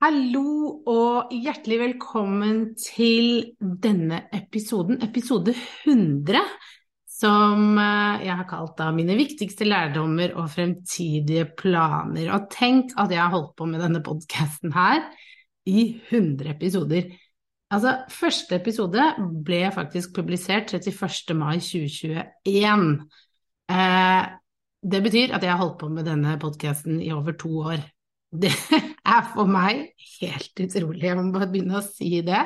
Hallo og hjertelig velkommen til denne episoden, episode 100, som eh, jeg har kalt da mine viktigste lærdommer og fremtidige planer. Og tenk at jeg har holdt på med denne podkasten her i 100 episoder. Altså, første episode ble faktisk publisert 31. mai 2021. Eh, det betyr at jeg har holdt på med denne podkasten i over to år. Det er for meg helt utrolig, jeg må bare begynne å si det.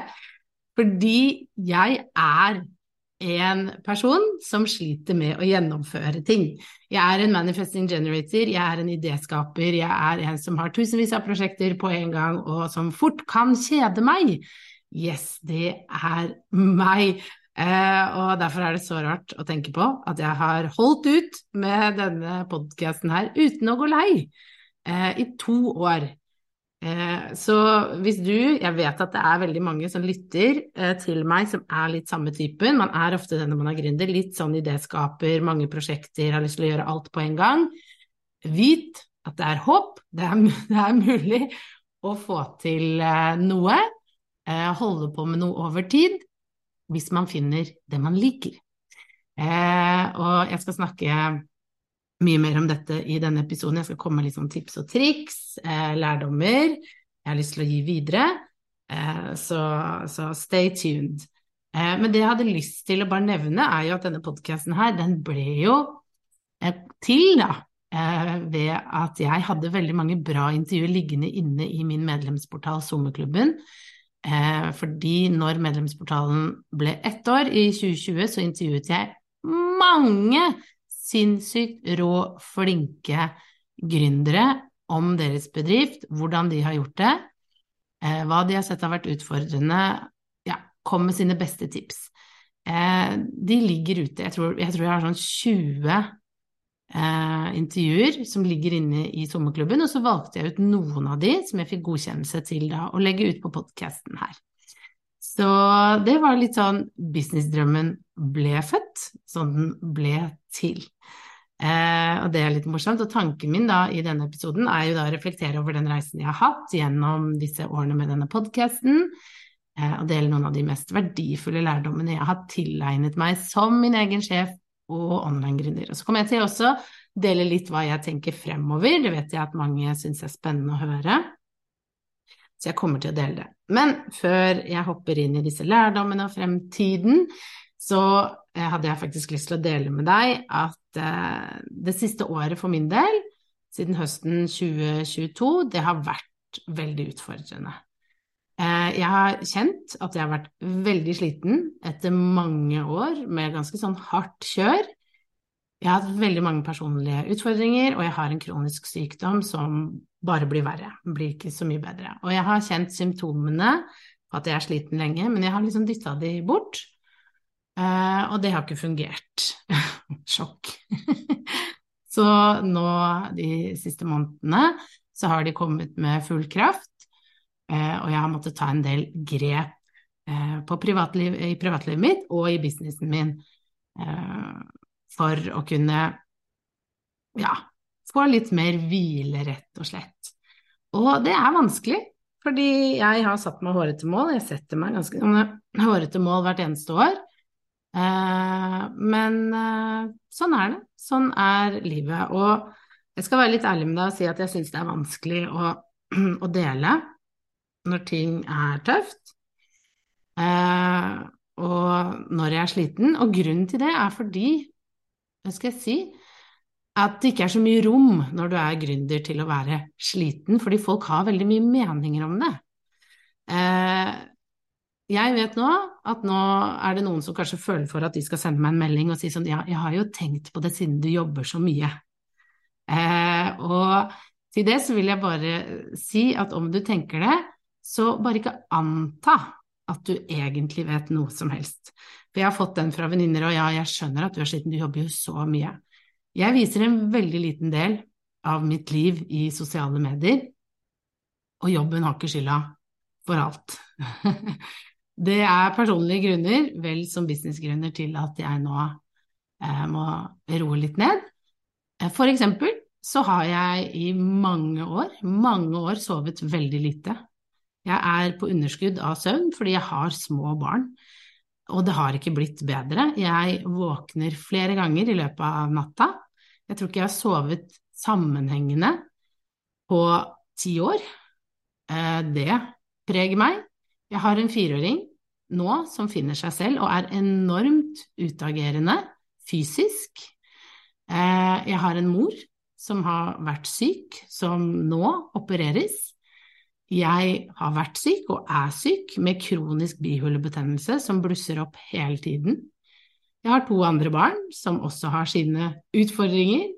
Fordi jeg er en person som sliter med å gjennomføre ting. Jeg er en manifesting generator, jeg er en idéskaper, jeg er en som har tusenvis av prosjekter på en gang, og som fort kan kjede meg. Yes, det er meg. Eh, og derfor er det så rart å tenke på at jeg har holdt ut med denne podkasten her uten å gå lei i to år. Eh, så hvis du Jeg vet at det er veldig mange som lytter eh, til meg som er litt samme typen. Man er ofte denne man er gründer. Litt sånn idéskaper, mange prosjekter, har lyst til å gjøre alt på en gang. Vit at det er håp. Det er, det er mulig å få til eh, noe. Eh, holde på med noe over tid. Hvis man finner det man liker. Eh, og jeg skal snakke mye mer om dette i denne episoden. Jeg skal komme med litt sånn tips og triks, eh, lærdommer jeg har lyst til å gi videre. Eh, så, så, stay tuned. Eh, men det jeg hadde lyst til å bare nevne, er jo at denne podkasten her, den ble jo eh, til, da, eh, ved at jeg hadde veldig mange bra intervjuer liggende inne i min medlemsportal Sommerklubben. Eh, fordi når medlemsportalen ble ett år i 2020, så intervjuet jeg mange sinnssykt rå, flinke gründere om deres bedrift, hvordan de har gjort det, eh, hva de har sett har vært utfordrende. Ja, kom med sine beste tips. Eh, de ligger ute. Jeg tror, jeg tror jeg har sånn 20 eh, intervjuer som ligger inne i sommerklubben, og så valgte jeg ut noen av de som jeg fikk godkjennelse til da, å legge ut på podkasten her. Så det var litt sånn businessdrømmen ble født, sånn den ble til. Eh, og det er litt morsomt. Og tanken min da i denne episoden er jo da å reflektere over den reisen jeg har hatt gjennom disse årene med denne podkasten, eh, og dele noen av de mest verdifulle lærdommene jeg har tilegnet meg som min egen sjef og online-gründer. Og så kommer jeg til også dele litt hva jeg tenker fremover, det vet jeg at mange syns er spennende å høre. Så jeg kommer til å dele det. Men før jeg hopper inn i disse lærdommene og fremtiden, så eh, hadde jeg faktisk lyst til å dele med deg at eh, det siste året for min del, siden høsten 2022, det har vært veldig utfordrende. Eh, jeg har kjent at jeg har vært veldig sliten etter mange år med ganske sånn hardt kjør. Jeg har hatt veldig mange personlige utfordringer, og jeg har en kronisk sykdom som bare blir verre, blir ikke så mye bedre. Og jeg har kjent symptomene på at jeg er sliten lenge, men jeg har liksom dytta de bort. Uh, og det har ikke fungert. Sjokk. så nå de siste månedene så har de kommet med full kraft, uh, og jeg har måttet ta en del grep uh, privatliv, i privatlivet mitt og i businessen min for å kunne ja, få litt mer hvile, rett og slett. Og det er vanskelig, fordi jeg har satt meg hårete mål. Jeg setter meg ganske hårete mål hvert eneste år. Eh, men eh, sånn er det. Sånn er livet. Og jeg skal være litt ærlig med deg og si at jeg syns det er vanskelig å, å, dele når ting er tøft. Og når jeg er sliten, og grunnen til det er fordi, hva skal jeg si, at det ikke er så mye rom når du er gründer til å være sliten, fordi folk har veldig mye meninger om det. Eh, jeg vet nå at nå er det noen som kanskje føler for at de skal sende meg en melding og si sånn ja, jeg har jo tenkt på det siden du jobber så mye. Eh, og til det så vil jeg bare si at om du tenker det, så bare ikke anta at du egentlig vet noe som helst. For jeg har fått den fra venninner, og ja, jeg skjønner at du er sliten, du jobber jo så mye. Jeg viser en veldig liten del av mitt liv i sosiale medier, og jobben har ikke skylda for alt. Det er personlige grunner, vel som businessgrunner, til at jeg nå eh, må roe litt ned. Eh, for eksempel så har jeg i mange år, mange år sovet veldig lite. Jeg er på underskudd av søvn fordi jeg har små barn, og det har ikke blitt bedre. Jeg våkner flere ganger i løpet av natta. Jeg tror ikke jeg har sovet sammenhengende på ti år. Eh, det preger meg. Jeg har en fireåring nå som finner seg selv og er enormt utagerende fysisk. Eh, jeg har en mor som har vært syk, som nå opereres. Jeg har vært syk og er syk med kronisk bihulebetennelse som blusser opp hele tiden. Jeg har to andre barn som også har sine utfordringer.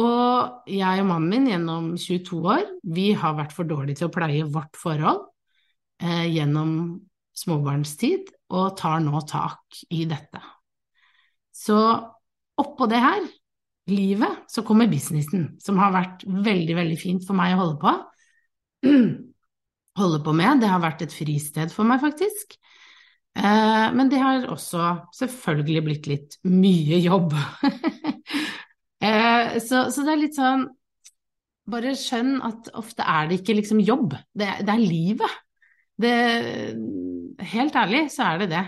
Og jeg og mannen min gjennom 22 år, vi har vært for dårlige til å pleie vårt forhold eh, gjennom småbarnstid, og tar nå tak i dette. Så oppå det her, livet, så kommer businessen, som har vært veldig, veldig fint for meg å holde på. Holde på med. Det har vært et fristed for meg, faktisk. Eh, men det har også selvfølgelig blitt litt mye jobb. eh, så, så, det er litt sånn Bare skjønn at ofte er det ikke liksom jobb, det, det er livet. Det, helt ærlig så er det det.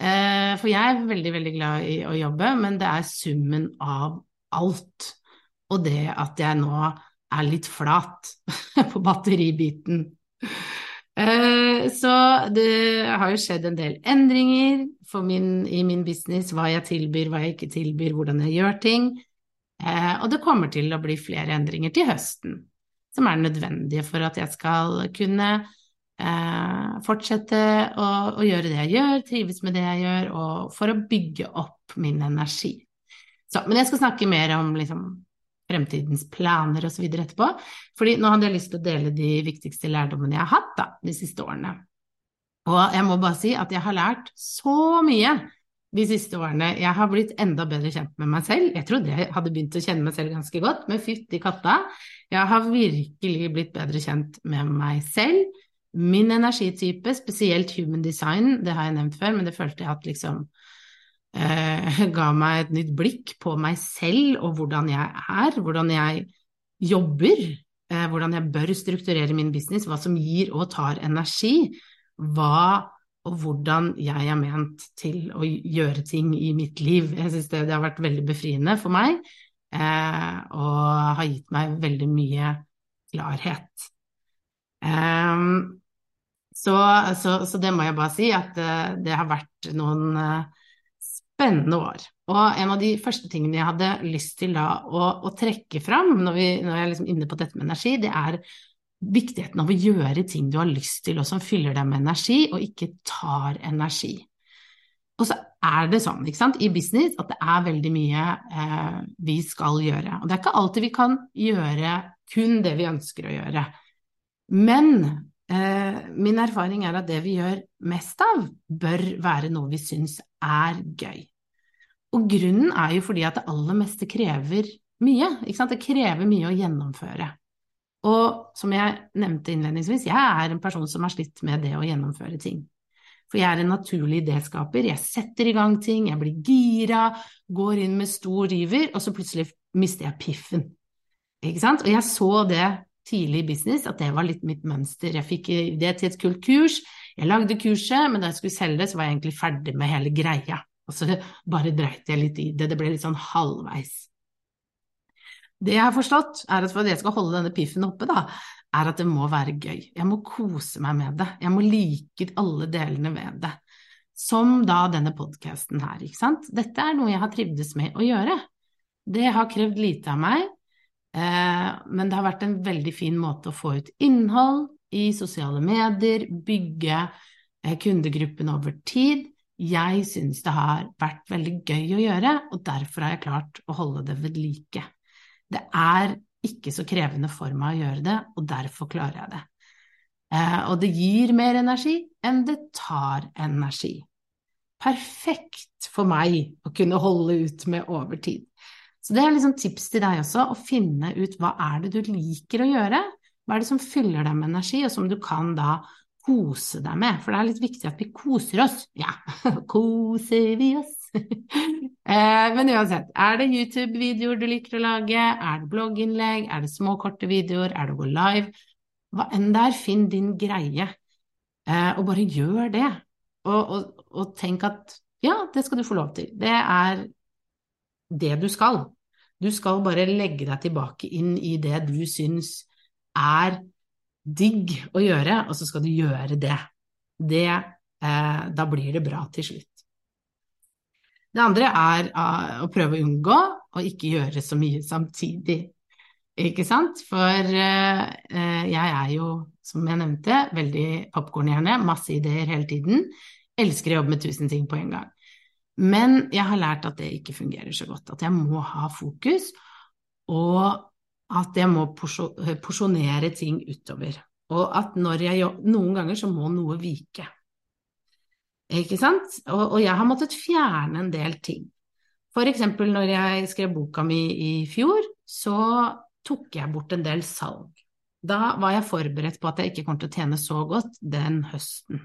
Eh, for jeg er veldig, veldig glad i å jobbe, men det er summen av alt. Og det at jeg nå er litt flat på batteribiten. Eh, så det har jo skjedd en del endringer min, i min business, hva jeg tilbyr, hva jeg ikke tilbyr, hvordan jeg gjør ting. Eh, og det kommer til å bli flere endringer til høsten, som er nødvendige for at jeg skal kunne eh, fortsette å, å, gjøre det jeg gjør, trives med det jeg gjør, og for å bygge opp min energi. Så, men jeg skal snakke mer om liksom, fremtidens planer osv. etterpå, fordi nå hadde jeg lyst til å dele de viktigste lærdommene jeg har hatt da, de siste årene. Og jeg må bare si at jeg har lært så mye de siste årene. Jeg har blitt enda bedre kjent med meg selv. Jeg trodde jeg hadde begynt å kjenne meg selv ganske godt, men fytti katta, jeg har virkelig blitt bedre kjent med meg selv. Min energitype, spesielt human design, det har jeg nevnt før, men det følte jeg at liksom eh, ga meg et nytt blikk på meg selv og hvordan jeg er, hvordan jeg jobber, eh, hvordan jeg bør strukturere min business, hva som gir og tar energi, hva og hvordan jeg er ment til å gjøre ting i mitt liv. Jeg syns det, det, har vært veldig befriende for meg, eh, og har gitt meg veldig mye klarhet. Um, så, så, så, det må jeg bare si, at det har vært noen uh, spennende år. Og en av de første tingene jeg hadde lyst til da å, å trekke fram når, vi, når jeg er liksom inne på dette med energi, det er viktigheten av å gjøre ting du har lyst til, og som fyller deg med energi, og ikke tar energi. Og så er det sånn ikke sant, i business at det er veldig mye eh, vi skal gjøre. Og det er ikke alltid vi kan gjøre kun det vi ønsker å gjøre. Men min erfaring er at det vi gjør mest av, bør være noe vi syns er gøy. Og grunnen er jo fordi at det aller meste krever mye. Det krever mye å gjennomføre. Og som jeg nevnte innledningsvis, jeg er en person som har slitt med det å gjennomføre ting. For jeg er en naturlig idéskaper. Jeg setter i gang ting, jeg blir gira, går inn med stor river, og så plutselig mister jeg piffen. Ikke sant? Og jeg så det tidlig i business at det var litt mitt mønster. Jeg fikk det til et kult kurs, jeg lagde kurset, men da jeg skulle selge så var jeg egentlig ferdig med hele greia. Og så bare dreit jeg litt i det, det ble litt sånn halvveis. Det jeg har forstått, er at for at jeg skal holde denne piffen oppe, da, er at det må være gøy. Jeg må kose meg med det. Jeg må like alle delene ved det. Som da denne podkasten her, ikke sant. Dette er noe jeg har trivdes med å gjøre. Det har krevd lite av meg, eh, men det har vært en veldig fin måte å få ut innhold i sosiale medier, bygge eh, kundegruppen over tid. Jeg syns det har vært veldig gøy å gjøre, og derfor har jeg klart å holde det ved like. Det er ikke så krevende for meg å gjøre det, og derfor klarer jeg det. Eh, og det gir mer energi enn det tar energi. Perfekt for meg å kunne holde ut med over tid. Så det er liksom tips til deg også, å finne ut hva er det du liker å gjøre, hva er det som fyller deg med energi, og som du kan da kose deg med, for det er litt viktig at vi koser oss. Ja, koser vi oss? Eh, men uansett, er det YouTube-videoer du liker å lage, er det blogginnlegg, er det små, korte videoer, er det å gå live? Hva enn det er, finn din greie, eh, og bare gjør det. Og, og, og tenk at ja, det skal du få lov til. Det er det du skal. Du skal bare legge deg tilbake inn i det du syns er digg å gjøre, og så skal du gjøre det. det eh, da blir det bra til slutt. Det andre er uh, å prøve å unngå å ikke gjøre så mye samtidig. Ikke sant? For uh, jeg er jo, som jeg nevnte, veldig popkornhjerne, masse ideer hele tiden. Elsker å jobbe med tusen ting på en gang. Men jeg har lært at det ikke fungerer så godt. At jeg må ha fokus, og at jeg må porsjonere ting utover. Og at jeg noen ganger så må noe vike. Ikke sant? Og, og, jeg har måttet fjerne en del ting. For eksempel når jeg skrev boka mi i fjor, så tok jeg bort en del salg. Da var jeg forberedt på at jeg ikke kom til å tjene så godt den høsten.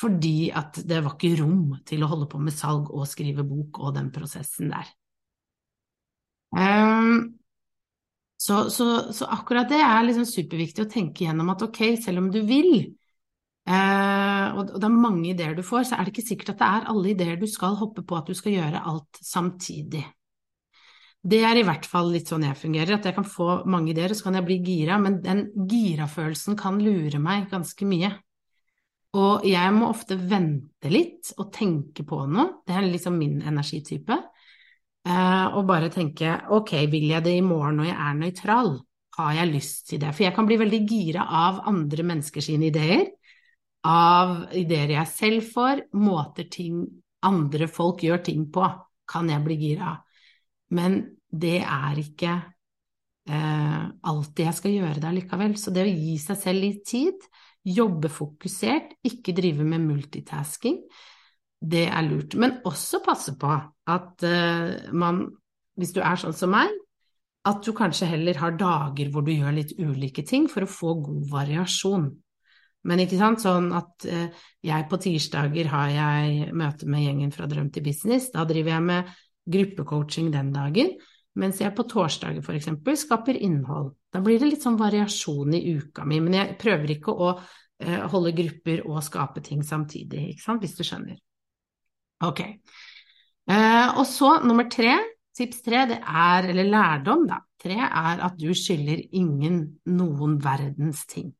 Fordi at det var ikke rom til å holde på med salg og skrive bok og den prosessen der. Um, så, så, så, akkurat det er liksom superviktig å tenke gjennom at ok, selv om du vil, uh, og det er mange ideer du får, så er det ikke sikkert at det er alle ideer du skal hoppe på at du skal gjøre alt samtidig. Det er i hvert fall litt sånn jeg fungerer, at jeg kan få mange ideer, og så kan jeg bli gira, men den gira-følelsen kan lure meg ganske mye. Og jeg må ofte vente litt og tenke på noe, det er liksom min energitype. Uh, og bare tenke ok, vil jeg det i morgen når jeg er nøytral? Har jeg lyst til det? For jeg kan bli veldig gira av andre menneskers ideer, av ideer jeg selv får, måter ting andre folk gjør ting på, kan jeg bli gira av. Men det er ikke uh, alltid jeg skal gjøre det allikevel. Så det å gi seg selv litt tid, jobbe fokusert, ikke drive med multitasking, det er lurt. Men også passe på at uh, man, hvis du er sånn som meg, at du kanskje heller har dager hvor du gjør litt ulike ting for å få god variasjon. Men ikke sant, sånn at uh, jeg på tirsdager har jeg møte med gjengen fra Drøm til business, da driver jeg med gruppecoaching den dagen, mens jeg på torsdager f.eks. skaper innhold. Da blir det litt sånn variasjon i uka mi, men jeg prøver ikke å uh, holde grupper og skape ting samtidig, ikke sant, hvis du skjønner. Ok. Eh, og så nummer tre, tips tre, det er, eller lærdom, da, tre er at du skylder ingen noen verdens ting.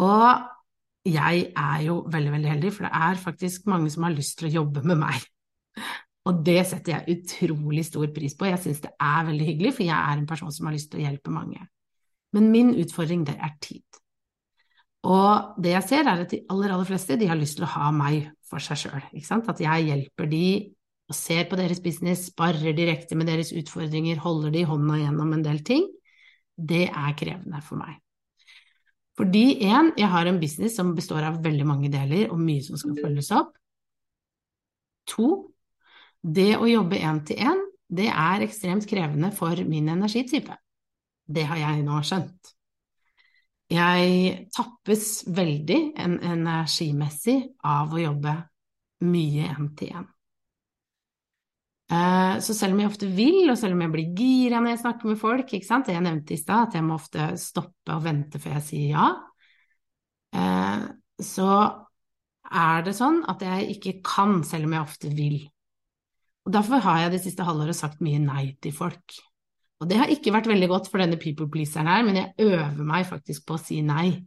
Og jeg er jo veldig, veldig heldig, for det er faktisk mange som har lyst til å jobbe med meg. Og det setter jeg utrolig stor pris på. Jeg syns det er veldig hyggelig, for jeg er en person som har lyst til å hjelpe mange. Men min utfordring, det er tid. Og det jeg ser, er at de aller, aller fleste de har lyst til å ha meg for seg sjøl. At jeg hjelper de og ser på deres business, sparrer direkte med deres utfordringer, holder de hånda gjennom en del ting. Det er krevende for meg. Fordi én, jeg har en business som består av veldig mange deler, og mye som skal følges opp. To, det å jobbe én til én, det er ekstremt krevende for min energitype. Det har jeg nå skjønt. Jeg tappes veldig energimessig av å jobbe mye én til én. Eh, så selv om jeg ofte vil, og selv om jeg blir gira når jeg snakker med folk, ikke sant? jeg nevnte i stad, at jeg må ofte stoppe og vente før jeg sier ja, eh, så er det sånn at jeg ikke kan, selv om jeg ofte vil. Og Derfor har jeg det siste halvåret sagt mye nei til folk. Og det har ikke vært veldig godt for denne people pleaseren her, men jeg øver meg faktisk på å si nei.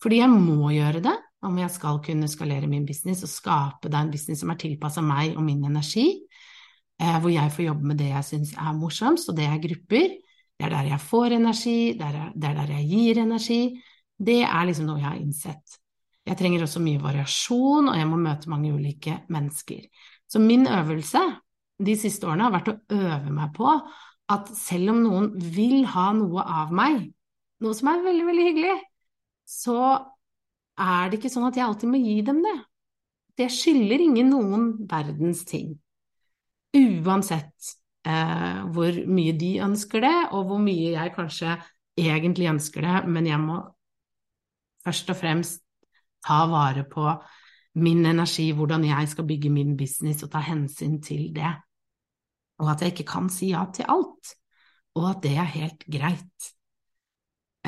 Fordi jeg må gjøre det, om jeg skal kunne skalere min business og skape deg en business som er tilpassa meg og min energi, eh, hvor jeg får jobbe med det jeg syns er morsomst, og det er grupper. Det er der jeg får energi, det er der jeg gir energi. Det er liksom noe jeg har innsett. Jeg trenger også mye variasjon, og jeg må møte mange ulike mennesker. Så min øvelse de siste årene har vært å øve meg på at selv om noen vil ha noe av meg, noe som er veldig, veldig hyggelig, så er det ikke sånn at jeg alltid må gi dem det. Det skylder ingen noen verdens ting. Uansett eh, hvor mye de ønsker det, og hvor mye jeg kanskje egentlig ønsker det, men jeg må først og fremst ta vare på min energi, hvordan jeg skal bygge min business og ta hensyn til det og at jeg ikke kan si ja til alt, og at det er helt greit.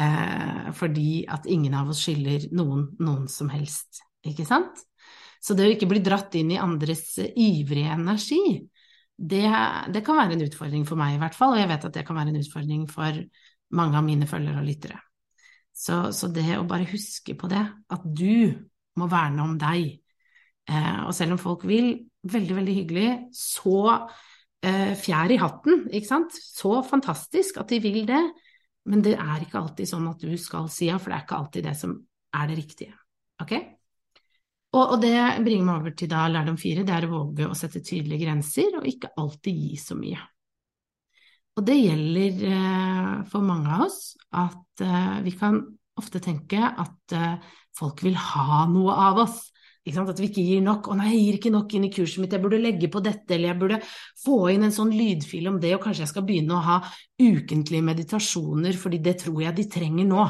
Eh, fordi at ingen av oss skylder noen noen som helst, ikke sant? Så det å ikke bli dratt inn i andres ivrige energi, det, det, kan være en utfordring for meg i hvert fall, og jeg vet at det kan være en utfordring for mange av mine følgere og lyttere. Så, så det å bare huske på det, at du må verne om deg, eh, og selv om folk vil, veldig, veldig hyggelig, så eh, fjær i hatten, ikke sant. Så fantastisk at de vil det, men det er ikke alltid sånn at du skal si ja, for det er ikke alltid det som er det riktige. Ok? Og, og det bringer meg over til da lærdom fire, det er å våge å sette tydelige grenser og ikke alltid gi så mye. Og det gjelder eh, for mange av oss at eh, vi kan ofte tenke at eh, folk vil ha noe av oss. At vi ikke gir nok. 'Å nei, jeg gir ikke nok inn i kurset mitt, jeg burde legge på dette', eller 'jeg burde få inn en sånn lydfil om det', og kanskje jeg skal begynne å ha ukentlige meditasjoner, fordi det tror jeg de trenger nå.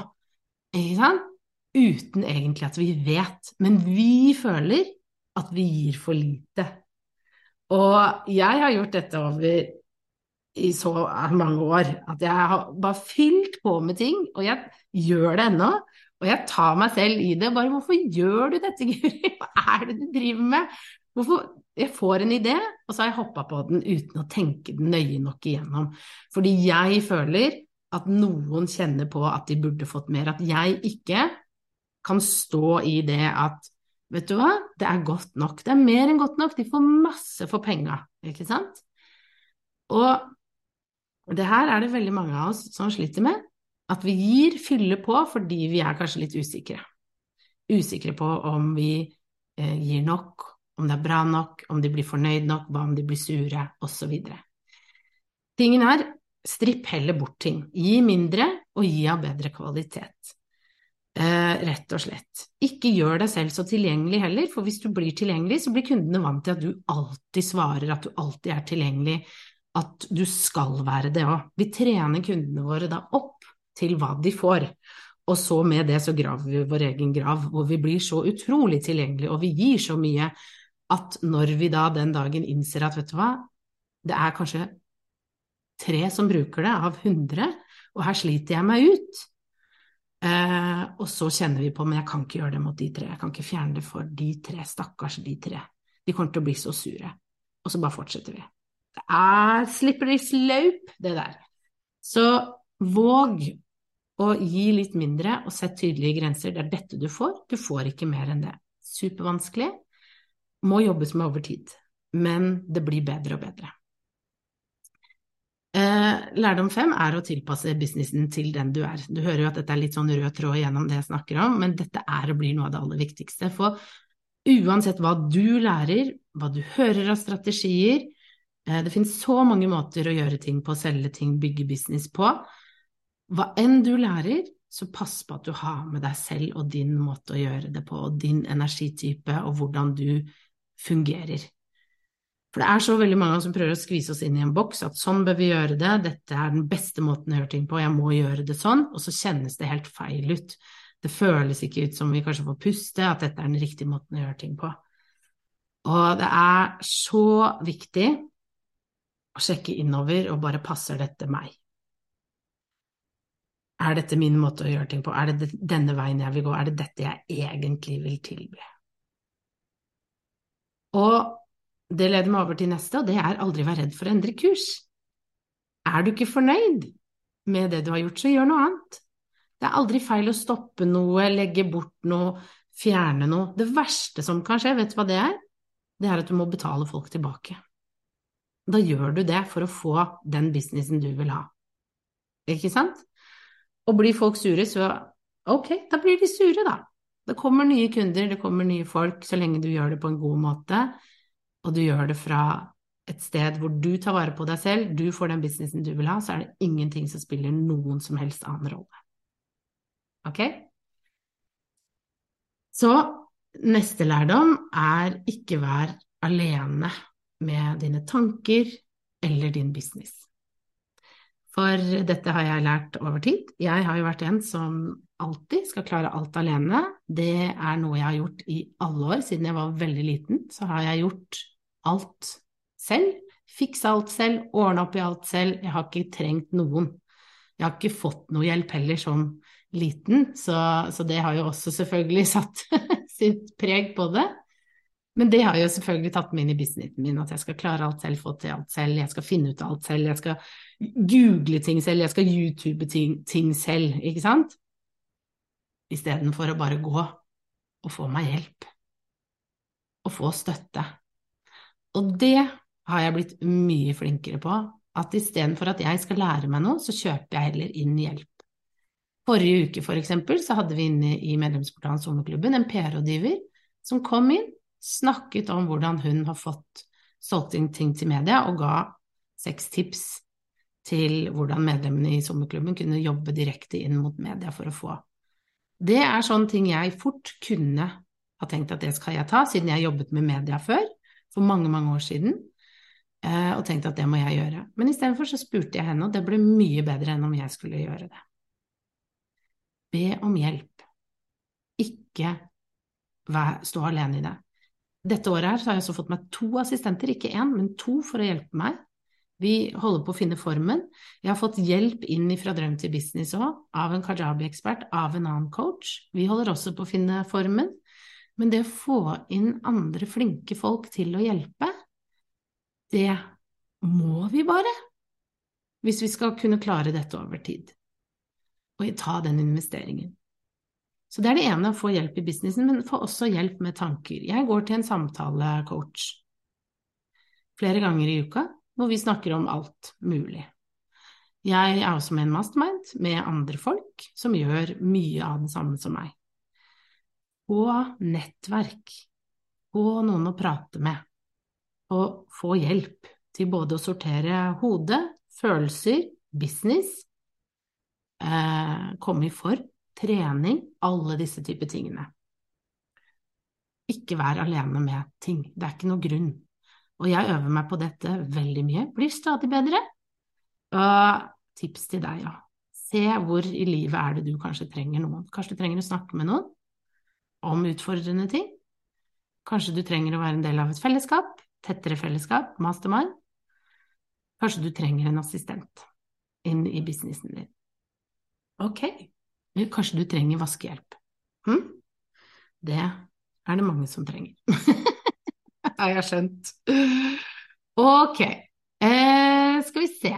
Ikke sant? Uten egentlig at vi vet. Men vi føler at vi gir for lite. Og jeg har gjort dette over i så mange år at jeg har bare fylt på med ting, og jeg gjør det ennå. Og jeg tar meg selv i det. Bare hvorfor gjør du dette, Guri? Hva er det du driver med? Hvorfor? Jeg får en idé, og så har jeg hoppa på den uten å tenke den nøye nok igjennom. Fordi jeg føler at noen kjenner på at de burde fått mer. At jeg ikke kan stå i det at Vet du hva, det er godt nok. Det er mer enn godt nok. De får masse for penga, ikke sant? Og det her er det veldig mange av oss som sliter med. At vi gir, fyller på fordi vi er kanskje litt usikre. Usikre på om vi eh, gir nok, om det er bra nok, om de blir fornøyd nok, hva om de blir sure, osv. Tingen er, stripp heller bort ting. Gi mindre, og gi av bedre kvalitet. Eh, rett og slett. Ikke gjør deg selv så tilgjengelig heller, for hvis du blir tilgjengelig, så blir kundene vant til at du alltid svarer, at du alltid er tilgjengelig, at du skal være det òg. Vi trener kundene våre da opp til hva de får. Og så med det så graver vi vår egen grav, hvor vi blir så utrolig tilgjengelige, og vi gir så mye at når vi da den dagen innser at vet du hva, det er kanskje tre som bruker det av hundre, og her sliter jeg meg ut. Eh, og så kjenner vi på men jeg kan ikke gjøre det mot de tre, jeg kan ikke fjerne det for de tre, stakkars de tre. De kommer til å bli så sure. Og så bare fortsetter vi. Det er slippery slope, det der. Så Våg å gi litt mindre og sett tydelige grenser. Det er dette du får, du får ikke mer enn det. Supervanskelig, må jobbes med over tid, men det blir bedre og bedre. Eh, lærdom fem er å tilpasse businessen til den du er. Du hører jo at dette er litt sånn rød tråd gjennom det jeg snakker om, men dette er og blir noe av det aller viktigste. For uansett hva du lærer, hva du hører av strategier, eh, det finnes så mange måter å gjøre ting på, selge ting, bygge business på. Hva enn du lærer, så pass på at du har med deg selv og din måte å gjøre det på, og din energitype, og hvordan du fungerer. For det er så veldig mange som prøver å skvise oss inn i en boks, at sånn bør vi gjøre det, dette er den beste måten å gjøre ting på, jeg må gjøre det sånn, og så kjennes det helt feil ut. Det føles ikke ut som vi kanskje får puste, at dette er den riktige måten å gjøre ting på. Og det er så viktig å sjekke innover og bare passer dette meg? Er dette min måte å gjøre ting på? Er det denne veien jeg vil gå? Er det dette jeg egentlig vil tilby? Og det leder meg over til neste, og det er aldri være redd for å endre kurs. Er du ikke fornøyd med det du har gjort, så gjør noe annet. Det er aldri feil å stoppe noe, legge bort noe, fjerne noe. Det verste som kan skje, vet du hva det er? Det er at du må betale folk tilbake. Da gjør du det for å få den businessen du vil ha. Ikke sant? Og blir folk sure, så ok, da blir de sure, da. Det kommer nye kunder, det kommer nye folk, så lenge du gjør det på en god måte, og du gjør det fra et sted hvor du tar vare på deg selv, du får den businessen du vil ha, så er det ingenting som spiller noen som helst annen rolle. Ok? Så neste lærdom er ikke vær alene med dine tanker eller din business. For dette har jeg lært over tid. Jeg har jo vært en som alltid skal klare alt alene. Det er noe jeg har gjort i alle år. Siden jeg var veldig liten, så har jeg gjort alt selv. Fiksa alt selv, ordna opp i alt selv. Jeg har ikke trengt noen. Jeg har ikke fått noe hjelp heller som liten, så, så det har jo også selvfølgelig satt sitt preg på det. Men det har jo selvfølgelig tatt meg inn i businessen min, at jeg skal klare alt selv, få til alt selv, jeg skal finne ut alt selv, jeg skal google ting selv, jeg skal YouTube ting, ting selv, ikke sant? Istedenfor å bare gå og få meg hjelp. Og få støtte. Og det har jeg blitt mye flinkere på. At istedenfor at jeg skal lære meg noe, så kjøper jeg heller inn hjelp. Forrige uke, for eksempel, så hadde vi inne i medlemsportalen Sommerklubben en PR-rådgiver som kom inn, snakket om hvordan hun har fått solgt inn ting til media, og ga seks tips til hvordan medlemmene i sommerklubben kunne jobbe direkte inn mot media for å få. Det er sånne ting jeg fort kunne ha tenkt at det skal jeg ta, siden jeg jobbet med media før, for mange, mange år siden. Eh, og tenkt at det må jeg gjøre. Men istedenfor så spurte jeg henne, og det ble mye bedre enn om jeg skulle gjøre det. Be om hjelp. Ikke stå alene i det. Dette året her så har jeg også fått meg to assistenter, ikke én, men to for å hjelpe meg. Vi holder på å finne formen. Jeg har fått hjelp inn fra drøm til business òg, av en kajabi-ekspert, av en annen coach. Vi holder også på å finne formen. Men det å få inn andre flinke folk til å hjelpe, det må vi bare, hvis vi skal kunne klare dette over tid. Og ta den investeringen. Så det er det ene, å få hjelp i businessen, men få også hjelp med tanker. Jeg går til en samtalecoach flere ganger i uka, hvor vi snakker om alt mulig. Jeg er også med en mastermind med andre folk som gjør mye av det samme som meg. Og nettverk, Gå noen å prate med, og få hjelp til både å sortere hode, følelser, business, eh, komme i form, trening, alle disse typer tingene. Ikke vær alene med ting, det er ikke noe grunn. Og jeg øver meg på dette veldig mye, blir stadig bedre. Og tips til deg, ja. Se hvor i livet er det du kanskje trenger noen. Kanskje du trenger å snakke med noen om utfordrende ting. Kanskje du trenger å være en del av et fellesskap tettere fellesskap, mastermind. Kanskje du trenger en assistent inn i businessen din. Ok, kanskje du trenger vaskehjelp. Hm? Det er det mange som trenger. Har jeg skjønt. Ok, eh, skal vi se.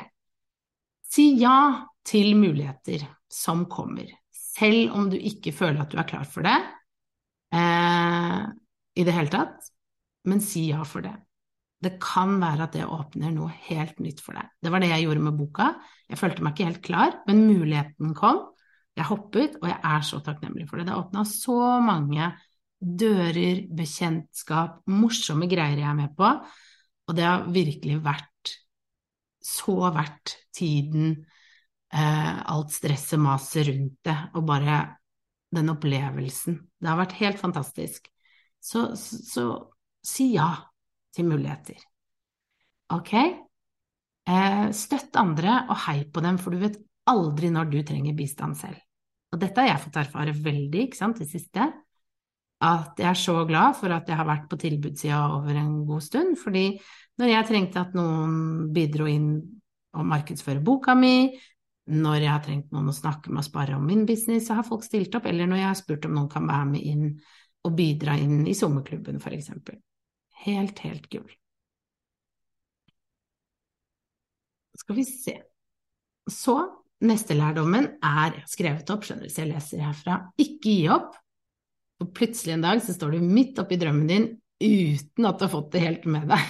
Si ja til muligheter som kommer, selv om du ikke føler at du er klar for det eh, i det hele tatt, men si ja for det. Det kan være at det åpner noe helt nytt for deg. Det var det jeg gjorde med boka. Jeg følte meg ikke helt klar, men muligheten kom. Jeg hoppet, og jeg er så takknemlig for det. Det har åpna så mange dører, bekjentskap, morsomme greier jeg er med på, og det har virkelig vært så verdt tiden, eh, alt stresset, maset rundt det, og bare den opplevelsen. Det har vært helt fantastisk. Så, så, så si ja til muligheter. Ok? Eh, støtt andre og hei på dem, for du vet aldri når du trenger bistand selv. Og dette har jeg fått erfare veldig ikke sant, det siste. At jeg er så glad for at jeg har vært på tilbudssida over en god stund. fordi når jeg trengte at noen bidro inn og markedsføre boka mi, når jeg har trengt noen å snakke med og spare om min business, så har folk stilt opp. Eller når jeg har spurt om noen kan være med inn og bidra inn i sommerklubben, for eksempel. Helt, helt gull. Skal vi se. Så neste lærdommen er skrevet opp, skjønner du, så jeg leser herfra. Ikke gi opp, Og plutselig en dag så står du midt oppi drømmen din uten at du har fått det helt med deg.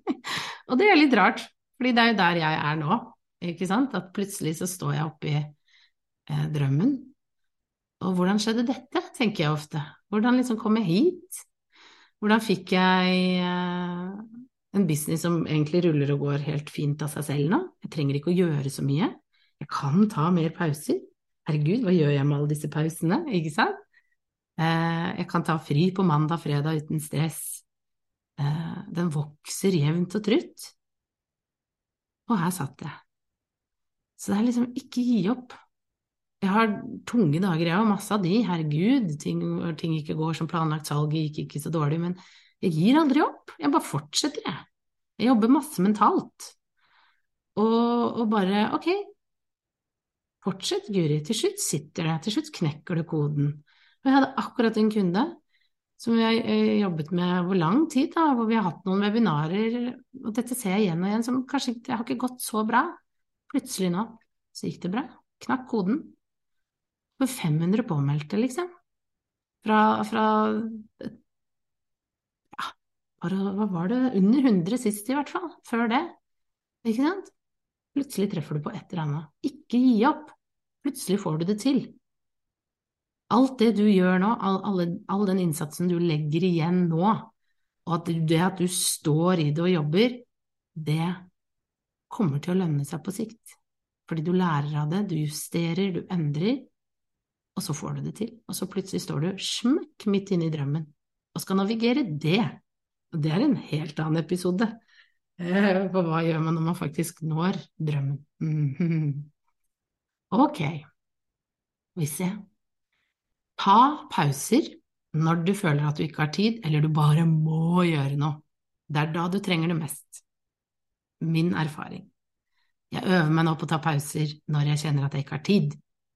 og det er litt rart, fordi det er jo der jeg er nå, ikke sant? At plutselig så står jeg oppi eh, drømmen. Og hvordan skjedde dette, tenker jeg ofte. Hvordan liksom kom jeg hit? Hvordan fikk jeg eh, en business som egentlig ruller og går helt fint av seg selv nå? Jeg trenger ikke å gjøre så mye. Jeg kan ta mer pauser. Herregud, hva gjør jeg med alle disse pausene, ikke sant? Eh, jeg kan ta fri på mandag, fredag uten stress. Eh, den vokser jevnt og trutt. Og her satt jeg. Så det er liksom ikke gi opp. Jeg har tunge dager, jeg har masse av de. Herregud, ting, ting ikke går som planlagt, salget gikk ikke så dårlig. Men jeg gir aldri opp. Jeg bare fortsetter, jeg. Jeg jobber masse mentalt. Og, og bare ok, fortsett, Guri. Til slutt sitter det, til slutt knekker du koden. Og jeg hadde akkurat en kunde som vi har eh, jobbet med over lang tid, da, hvor vi har hatt noen webinarer, og dette ser jeg igjen og igjen, som kanskje ikke har ikke gått så bra. Plutselig nå så gikk det bra. Knakk koden. For 500 påmeldte, liksom. Fra, fra ja, bare, hva var det, under 100 sist i hvert fall. Før det. Ikke sant? Plutselig treffer du på et eller annet. Ikke gi opp. Plutselig får du det til. Alt det du gjør nå, all, all, all den innsatsen du legger igjen nå, og at det at du står i det og jobber, det kommer til å lønne seg på sikt. Fordi du lærer av det, du justerer, du endrer, og så får du det til. Og så plutselig står du smekk midt inne i drømmen og skal navigere det. Og det er en helt annen episode. Eh, for hva gjør man når man faktisk når drømmen? Ok, vi ser. Ta pauser når du føler at du ikke har tid, eller du bare må gjøre noe. Det er da du trenger det mest. Min erfaring. Jeg øver meg nå på å ta pauser når jeg kjenner at jeg ikke har tid.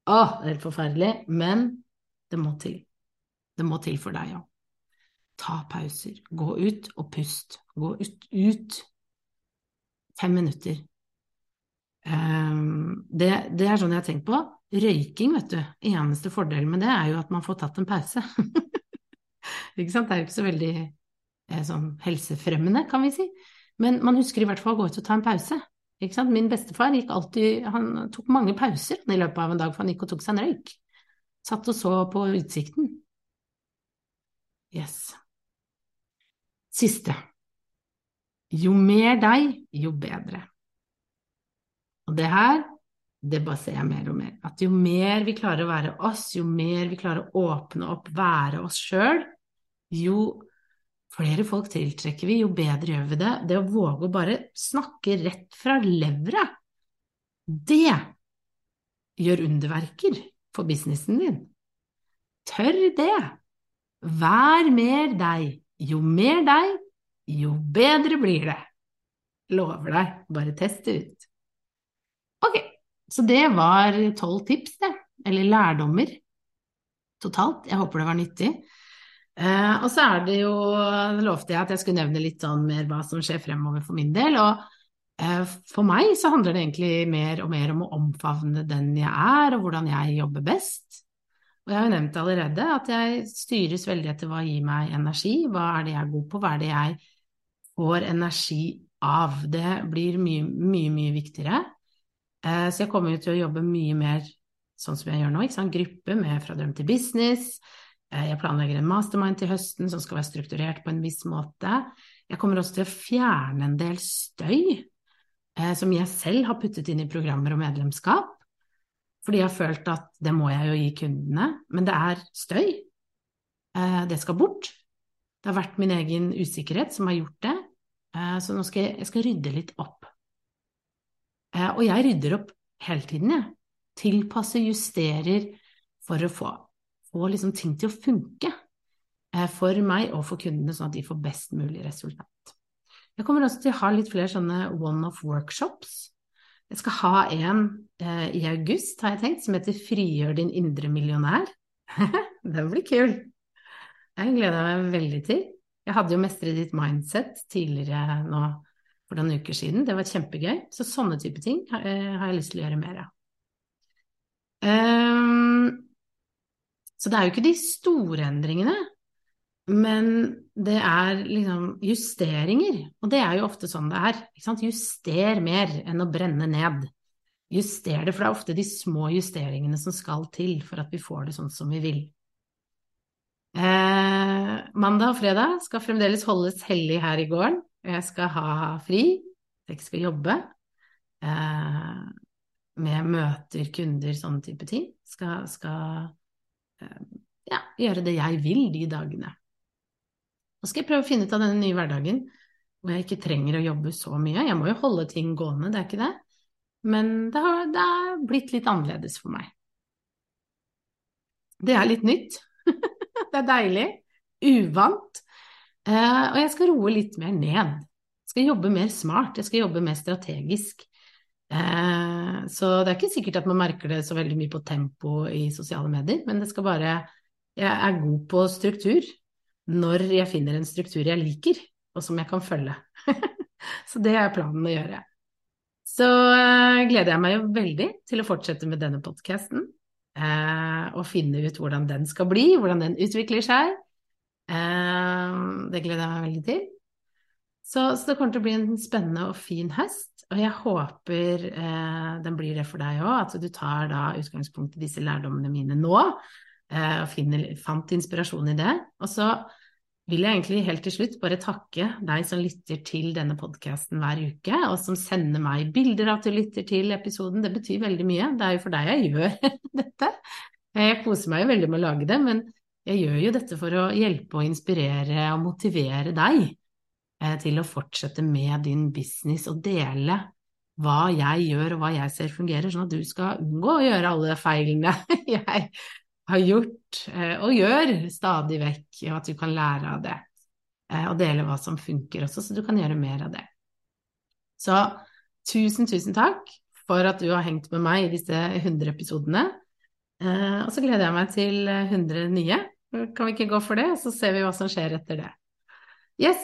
Å, det er helt forferdelig, men det må til. Det må til for deg òg. Ta pauser. Gå ut og pust. Gå ut, ut. Fem minutter. Um, det, det, er sånn jeg har tenkt på. Røyking, vet du, eneste fordelen med det er jo at man får tatt en pause. ikke sant? Det er jo ikke så veldig eh, sånn helsefremmende, kan vi si. Men man husker i hvert fall å gå ut og ta en pause. Ikke sant? Min bestefar gikk alltid, han tok mange pauser i løpet av en dag, for han gikk og tok seg en røyk. Satt og så på utsikten. Yes. Siste. Jo mer deg, jo bedre. Og det her det bare ser jeg mer og mer. At jo mer vi klarer å være oss, jo mer vi klarer å åpne opp, være oss sjøl, jo flere folk tiltrekker vi, jo bedre gjør vi det. Det å våge å bare snakke rett fra levra, det gjør underverker for businessen din. Tør det. Vær mer deg. Jo mer deg, jo bedre blir det. Lover deg. Bare test det ut. Ok, så det var tolv tips, det. Eller lærdommer totalt. Jeg håper det var nyttig. Eh, og så er det jo lovte jeg at jeg skulle nevne litt sånn mer hva som skjer fremover for min del. Og eh, for meg så handler det egentlig mer og mer om å omfavne den jeg er, og hvordan jeg jobber best. Og jeg har jo nevnt allerede at jeg styres veldig etter hva gir meg energi, hva er det jeg er god på, hva er det jeg får energi av. Det blir mye, mye, mye viktigere. Eh, så jeg kommer jo til å jobbe mye mer sånn som jeg gjør nå, ikke sant? gruppe med Fra drøm til business. Eh, jeg planlegger en mastermind til høsten som skal være strukturert på en viss måte. Jeg kommer også til å fjerne en del støy eh, som jeg selv har puttet inn i programmer og medlemskap. Fordi jeg har følt at det må jeg jo gi kundene, men det er støy. Det skal bort. Det har vært min egen usikkerhet som har gjort det, så nå skal jeg, jeg skal rydde litt opp. Eh, og jeg rydder opp hele tiden, jeg. Tilpasser, justerer for å få, få liksom ting til å funke eh, for meg og for kundene, sånn at de får best mulig resultat. Jeg kommer også til å ha litt flere sånne one-off-workshops. Jeg skal ha en eh, i august, har jeg tenkt, som heter Frigjør din indre millionær. Den blir kul! Jeg gleder meg veldig til. Jeg hadde jo Mestre ditt mindset tidligere nå for noen uker siden. Det var kjempegøy. Så sånne type ting har, eh, har jeg lyst til å gjøre mer av. Um, Så det er jo ikke de store endringene, men det er liksom justeringer. Og det er jo ofte sånn det er. Juster mer enn å brenne ned. Juster det, for det er ofte de små justeringene som skal til for at vi får det sånn som vi vil. Eh, mandag og fredag skal fremdeles holdes hellig her i gården. Jeg skal ha fri, jeg skal jobbe. Eh, med møter, kunder, sånne type ting. Skal, skal eh, ja, gjøre det jeg vil de dagene. Nå skal jeg prøve å finne ut av denne nye hverdagen hvor jeg ikke trenger å jobbe så mye. Jeg må jo holde ting gående, det er ikke det. Men det har, det har blitt litt annerledes for meg. Det er litt nytt. det er deilig. Uvant. Eh, og jeg skal roe litt mer ned. Jeg skal jobbe mer smart, jeg skal jobbe mer strategisk. Eh, så det er ikke sikkert at man merker det så veldig mye på tempo i sosiale medier, men det skal bare Jeg er god på struktur når jeg finner en struktur jeg liker, og som jeg kan følge. så det er planen å gjøre. Så uh, gleder jeg meg jo veldig til å fortsette med denne podkasten. Eh, og finne ut hvordan den skal bli, hvordan den utvikler seg. Uh, det gleder jeg meg veldig til. Så, så, det kommer til å bli en spennende og fin høst. Og jeg håper eh, den blir det for deg òg, at du tar da utgangspunkt i disse lærdommene mine nå, eh, og finner, fant inspirasjon i det. Og så vil jeg egentlig helt til slutt bare takke deg som lytter til denne podkasten hver uke, og som sender meg bilder av at du lytter til episoden. Det betyr veldig mye. Det er jo for deg jeg gjør dette. Jeg koser meg jo veldig med å lage det, men jeg gjør jo dette for å hjelpe og inspirere og motivere deg Eh, til å fortsette med din business og dele hva jeg gjør og hva jeg ser fungerer, sånn at du skal unngå å gjøre alle feilene jeg har gjort eh, og gjør stadig vekk, og at du kan lære av det. Eh, og dele hva som funker også, så du kan gjøre mer av det. Så tusen, tusen takk for at du har hengt med meg i disse 100 episodene. Og så gleder jeg meg til 100 nye. Kan vi ikke gå for det, så ser vi hva som skjer etter det. Yes,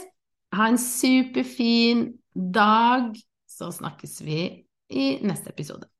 ha en superfin dag, så snakkes vi i neste episode.